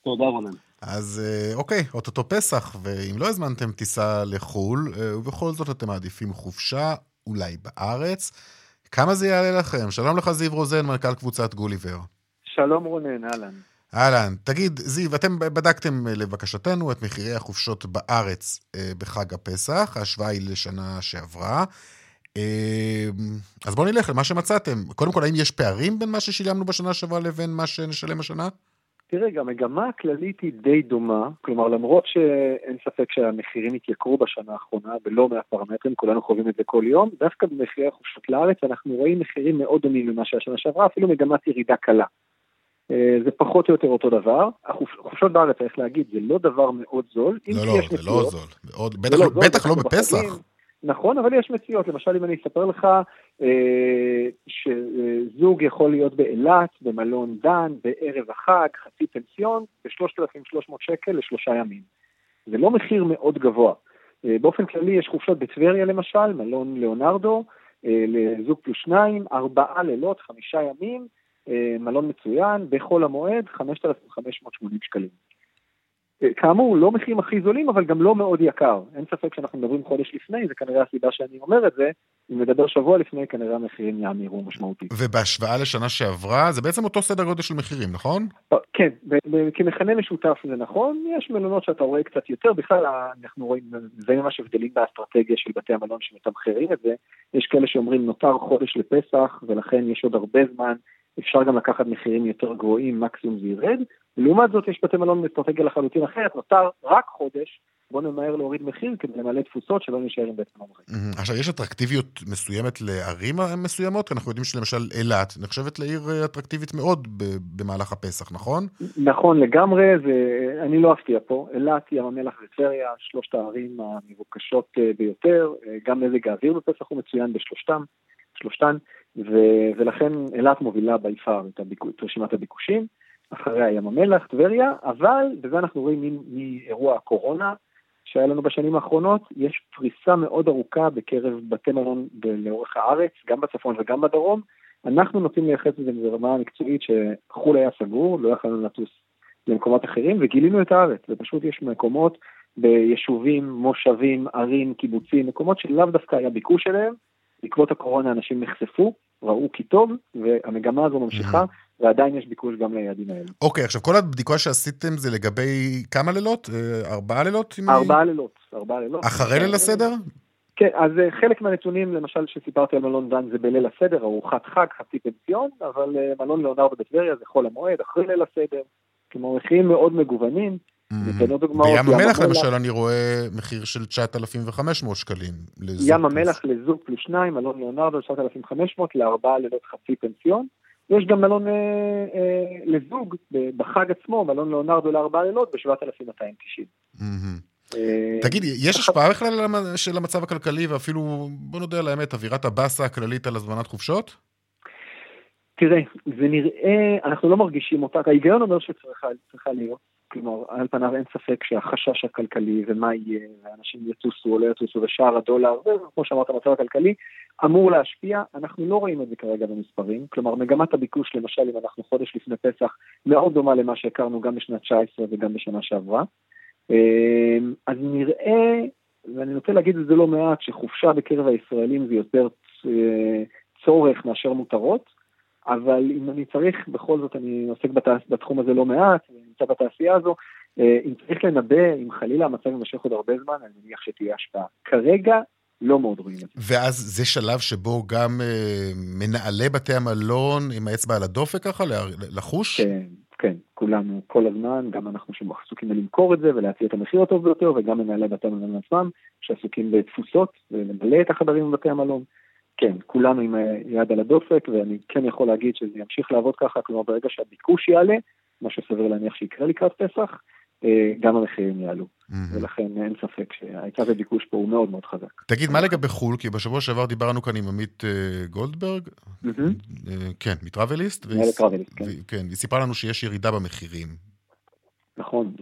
תודה, רונן. אז אה, אוקיי, אוטוטו פסח, ואם לא הזמנתם טיסה לחו"ל, אה, ובכל זאת אתם מעדיפים חופשה, אולי בארץ, כמה זה יעלה לכם? שלום לך, זיו רוזן, מנכ"ל קבוצת גוליבר. שלום רונן, אהלן. אהלן. תגיד, זיו, אתם בדקתם לבקשתנו את מחירי החופשות בארץ בחג הפסח, ההשוואה היא לשנה שעברה. אז בואו נלך למה שמצאתם. קודם כל, האם יש פערים בין מה ששילמנו בשנה שעברה לבין מה שנשלם השנה? תראה, גם המגמה הכללית היא די דומה, כלומר למרות שאין ספק שהמחירים התייקרו בשנה האחרונה בלא מעט פרמטרים, כולנו חווים את זה כל יום, דווקא במחירי החופשות לארץ אנחנו רואים מחירים מאוד דומים ממה שהיה שנה שעברה, אפילו מגמת ירידה קלה. אה, זה פחות או יותר אותו דבר. החופשות בארץ, צריך להגיד, זה לא דבר מאוד זול. לא, לא, זה לא זול. בטח לא, בטח לא בפסח. נכון, אבל יש מציאות. למשל, אם אני אספר לך שזוג יכול להיות באילת, במלון דן, בערב החג, חצי פנסיון, ב-3,300 שקל לשלושה ימים. זה לא מחיר מאוד גבוה. אה, באופן כללי יש חופשות בטבריה למשל, מלון ליאונרדו, אה, לזוג פלוס שניים, ארבעה לילות, חמישה ימים, אה, מלון מצוין, בחול המועד, 5,580 שקלים. אה, כאמור, לא מחירים הכי זולים, אבל גם לא מאוד יקר. אין ספק שאנחנו מדברים חודש לפני, זה כנראה הסיבה שאני אומר את זה. אם נדבר שבוע לפני, כנראה המחירים יאמירו משמעותית. ובהשוואה לשנה שעברה, זה בעצם אותו סדר גודל של מחירים, נכון? אה, כן, כמכנה משותף זה נכון. יש מלונות שאתה רואה קצת יותר, בכלל אנחנו רואים, זה ממש הבדלים באסטרטגיה של בתי המלון שמתמחרים את זה. יש כאלה שאומרים, נותר חודש לפסח, ולכן יש עוד הרבה זמן אפשר גם לקחת מחירים יותר גבוהים, מקסימום זה ירד. לעומת זאת יש בתי מלון באסטרטגיה לחלוטין אחרת, נותר רק חודש, בוא נמהר להוריד מחיר כדי למלא תפוסות שלא נשאר עם בית מלון ריק. עכשיו, יש אטרקטיביות מסוימת לערים מסוימות? אנחנו יודעים שלמשל אילת נחשבת לעיר אטרקטיבית מאוד במהלך הפסח, נכון? נכון, לגמרי. אני לא אפתיע פה. אילת, ים המלח וטבריה, שלושת הערים המבוקשות ביותר, גם מזג האוויר בפסח הוא מצוין בשלושתם, שלושתן, ו... ולכן אילת מובילה ביפר את, הביק... את רשימת הביקושים. אחריה ים המלח, טבריה, אבל, וזה אנחנו רואים מאירוע הקורונה, שהיה לנו בשנים האחרונות, יש פריסה מאוד ארוכה בקרב בתי מלון לאורך הארץ, גם בצפון וגם בדרום. אנחנו נוטים לייחס את זה ברמה המקצועית שחו"ל היה סגור, לא יכולנו לטוס למקומות אחרים, וגילינו את הארץ, ופשוט יש מקומות ביישובים, מושבים, ערים, קיבוצים, מקומות שלאו דווקא היה ביקוש אליהם, בעקבות הקורונה אנשים נחשפו, ראו כי טוב, והמגמה הזו ממשיכה, ועדיין יש ביקוש גם ליעדים האלה. אוקיי, עכשיו כל הבדיקה שעשיתם זה לגבי כמה לילות? ארבעה לילות? ארבעה לילות, ארבעה לילות. אחרי ליל הסדר? כן, אז חלק מהנתונים, למשל שסיפרתי על מלון דן זה בליל הסדר, ארוחת חג, חצי פנסיון, אבל מלון ליאונרדו בטבריה זה חול המועד, אחרי ליל הסדר. כלומר, מחירים מאוד מגוונים. בים המלח למשל אני רואה מחיר של 9,500 שקלים. ים המלח לזוג פלוס שניים, מלון ליאונרדו 9,500 לארבעה לילות חצי פנסיון. יש גם מלון אה, אה, לזוג בחג עצמו, מלון ליאונרדו לארבעה לילות ב-7,290. אה, תגיד, יש השפעה בכלל של המצב הכלכלי ואפילו, בוא נודה על האמת, אווירת הבאסה הכללית על הזמנת חופשות? תראה, זה נראה, אנחנו לא מרגישים אותה, ההיגיון אומר שצריכה להיות, כלומר, על פניו אין ספק שהחשש הכלכלי ומה יהיה, ואנשים יטוסו או לא יטוסו ושער הדולר, וכמו שאמרת, המצב הכלכלי, אמור להשפיע, אנחנו לא רואים את זה כרגע במספרים, כלומר מגמת הביקוש למשל אם אנחנו חודש לפני פסח מאוד דומה למה שהכרנו גם בשנת 19 וגם בשנה שעברה, אז נראה, ואני רוצה להגיד את זה לא מעט, שחופשה בקרב הישראלים זה יותר צורך מאשר מותרות, אבל אם אני צריך, בכל זאת אני עוסק בתעש, בתחום הזה לא מעט, אני נמצא בתעשייה הזו, אם צריך לנבא, אם חלילה המצב יימשך עוד הרבה זמן, אני מניח שתהיה השפעה. כרגע לא מאוד רואים את זה. ואז זה שלב שבו גם אה, מנהלי בתי המלון עם האצבע על הדופק ככה, לחוש? כן, כן, כולנו כל הזמן, גם אנחנו שעסוקים בלמכור את זה ולהציע את המחיר הטוב ביותר, וגם מנהלי בתי המלון עצמם, שעסוקים בתפוסות ולמלא את החדרים בבתי המלון. כן, כולנו עם יד על הדופק, ואני כן יכול להגיד שזה ימשיך לעבוד ככה, כלומר ברגע שהביקוש יעלה, מה שסביר להניח שיקרה לקראת פסח, גם המחירים יעלו. ולכן אין ספק שההיצע וביקוש פה הוא מאוד מאוד חזק. תגיד, מה לגבי חו"ל? כי בשבוע שעבר דיברנו כאן עם עמית גולדברג, כן, מטראבליסט. מטראבליסט, כן. כן, סיפרה לנו שיש ירידה במחירים. נכון.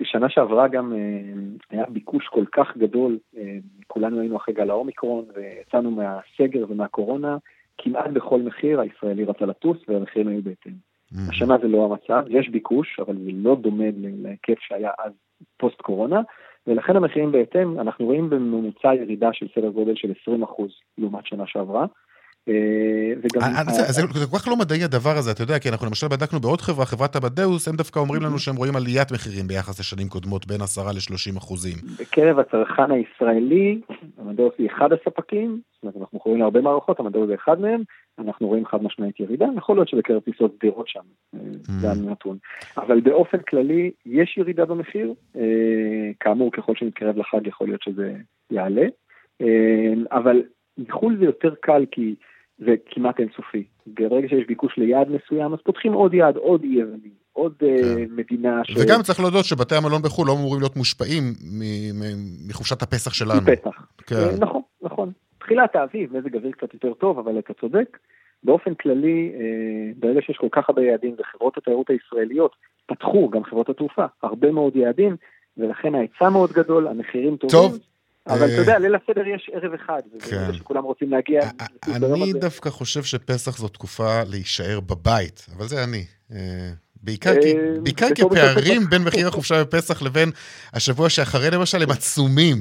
בשנה שעברה גם היה ביקוש כל כך גדול, כולנו היינו אחרי גל האומיקרון ויצאנו מהסגר ומהקורונה, כמעט בכל מחיר הישראלי רצה לטוס והמחירים היו בהתאם. השנה זה לא המצב, יש ביקוש, אבל זה לא דומה להיקף שהיה אז פוסט קורונה, ולכן המחירים בהתאם, אנחנו רואים בממוצע ירידה של סדר גודל של 20% לעומת שנה שעברה. זה כל כך לא מדעי הדבר הזה, אתה יודע, כי אנחנו למשל בדקנו בעוד חברה, חברת הבדאוס, הם דווקא אומרים לנו שהם רואים עליית מחירים ביחס לשנים קודמות, בין 10 ל-30 אחוזים. בקרב הצרכן הישראלי, המדאוס היא אחד הספקים, זאת אומרת, אנחנו קוראים להרבה מערכות, המדאוס זה אחד מהם, אנחנו רואים חד משמעית ירידה, יכול להיות שבקרב טיסות דירות שם, זה הנתון. אבל באופן כללי, יש ירידה במחיר, כאמור, ככל שנתקרב לחג יכול להיות שזה יעלה, אבל מחו"ל זה יותר קל כי זה כמעט אינסופי. ברגע שיש ביקוש ליעד מסוים, אז פותחים עוד יעד, עוד אי יווני, עוד כן. מדינה ש... וגם צריך להודות שבתי המלון בחו"ל לא אמורים להיות מושפעים מחופשת הפסח שלנו. מפסח. כן. נכון, נכון. תחילת האביב, מזג אוויר קצת יותר טוב, אבל אתה צודק. באופן כללי, ברגע שיש כל כך הרבה יעדים, וחברות התיירות הישראליות פתחו, גם חברות התעופה, הרבה מאוד יעדים, ולכן ההיצע מאוד גדול, המחירים טובים. טוב. אבל אתה יודע, ליל הסדר יש ערב אחד, וזה שכולם רוצים להגיע. אני דווקא חושב שפסח זו תקופה להישאר בבית, אבל זה אני. בעיקר כי הפערים בין מחיר החופשה בפסח לבין השבוע שאחרי למשל הם עצומים.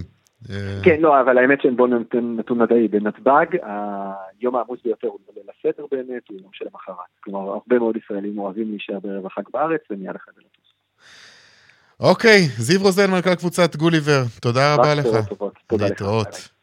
כן, לא, אבל האמת שבואו ניתן נתון מדעי, בנתב"ג, היום העמוס ביותר הוא ליל הסדר באמת, הוא יום של המחרת. כלומר, הרבה מאוד ישראלים אוהבים להישאר בערב החג בארץ, ומיד אחרי זה לטוס. אוקיי, זיו רוזן, מנכ"ל קבוצת גוליבר, תודה רבה לך. להתראות.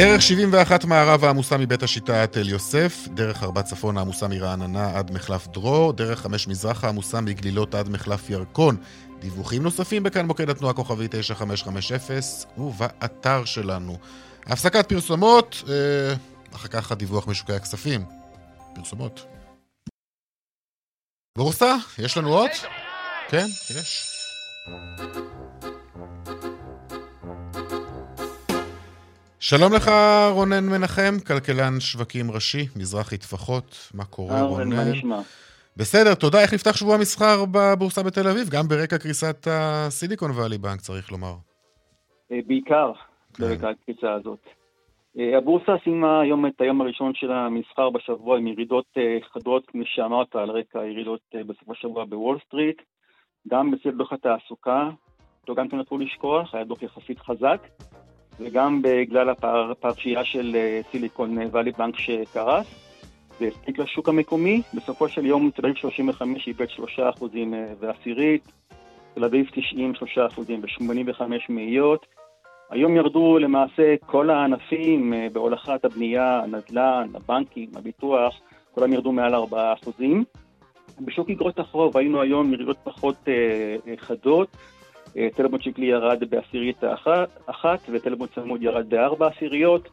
דרך 71 מערב העמוסה מבית השיטה עד תל יוסף, דרך 4 צפון העמוסה מרעננה עד מחלף דרור, דרך 5 מזרח העמוסה מגלילות עד מחלף ירקון. דיווחים נוספים בכאן מוקד התנועה כוכבי 9550 ובאתר שלנו. הפסקת פרסומות, אה, אחר כך הדיווח משוקי הכספים. פרסומות. בורסה, יש לנו עוד? כן, יש. שלום לך, רונן מנחם, כלכלן שווקים ראשי, מזרחי טפחות, מה קורה, רונן? מה נשמע? בסדר, תודה. איך נפתח שבוע המסחר בבורסה בתל אביב? גם ברקע קריסת הסיליקון ואלי בנק, צריך לומר. אה, בעיקר כן. ברקע הקריסה הזאת. אה, הבורסה סיימה היום את היום הראשון של המסחר בשבוע עם ירידות אה, חדות, כפי שאמרת, על רקע הירידות בסוף השבוע בוול סטריט, גם בסביב דוח התעסוקה, אותו גם כן נתנו לשכוח, היה דוח יחסית חזק, וגם בגלל הפרשייה של סיליקון ואלי בנק שקרס. זה הספיק לשוק המקומי, בסופו של יום תל אביב 35 איבד 3 אחוזים ועשירית, תל אביב 90 3 אחוזים ו-85 מאיות. היום ירדו למעשה כל הענפים בהולכת הבנייה, הנדל"ן, הבנקים, הביטוח, כולם ירדו מעל 4 אחוזים. בשוק אגרות החוב היינו היום ירידות פחות אה, חדות, אה, טלמון שקלי ירד בעשירית אחת וטלמון צמוד ירד בארבע עשיריות.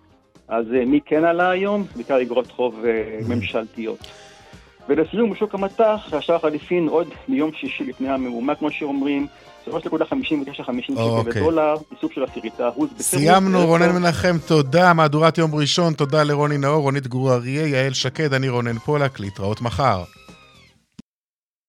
אז מי כן עלה היום? בעיקר אגרות חוב ממשלתיות. ולסיום, בשוק המטח, השער החליפין עוד מיום שישי לפני המהומה, כמו שאומרים, 3.59-50 שקל לדולר, איסוף של עשירית האחוז. סיימנו, רונן מנחם, תודה. מהדורת יום ראשון, תודה לרוני נאור, רונית גור אריה, יעל שקד, אני רונן פולק, להתראות מחר.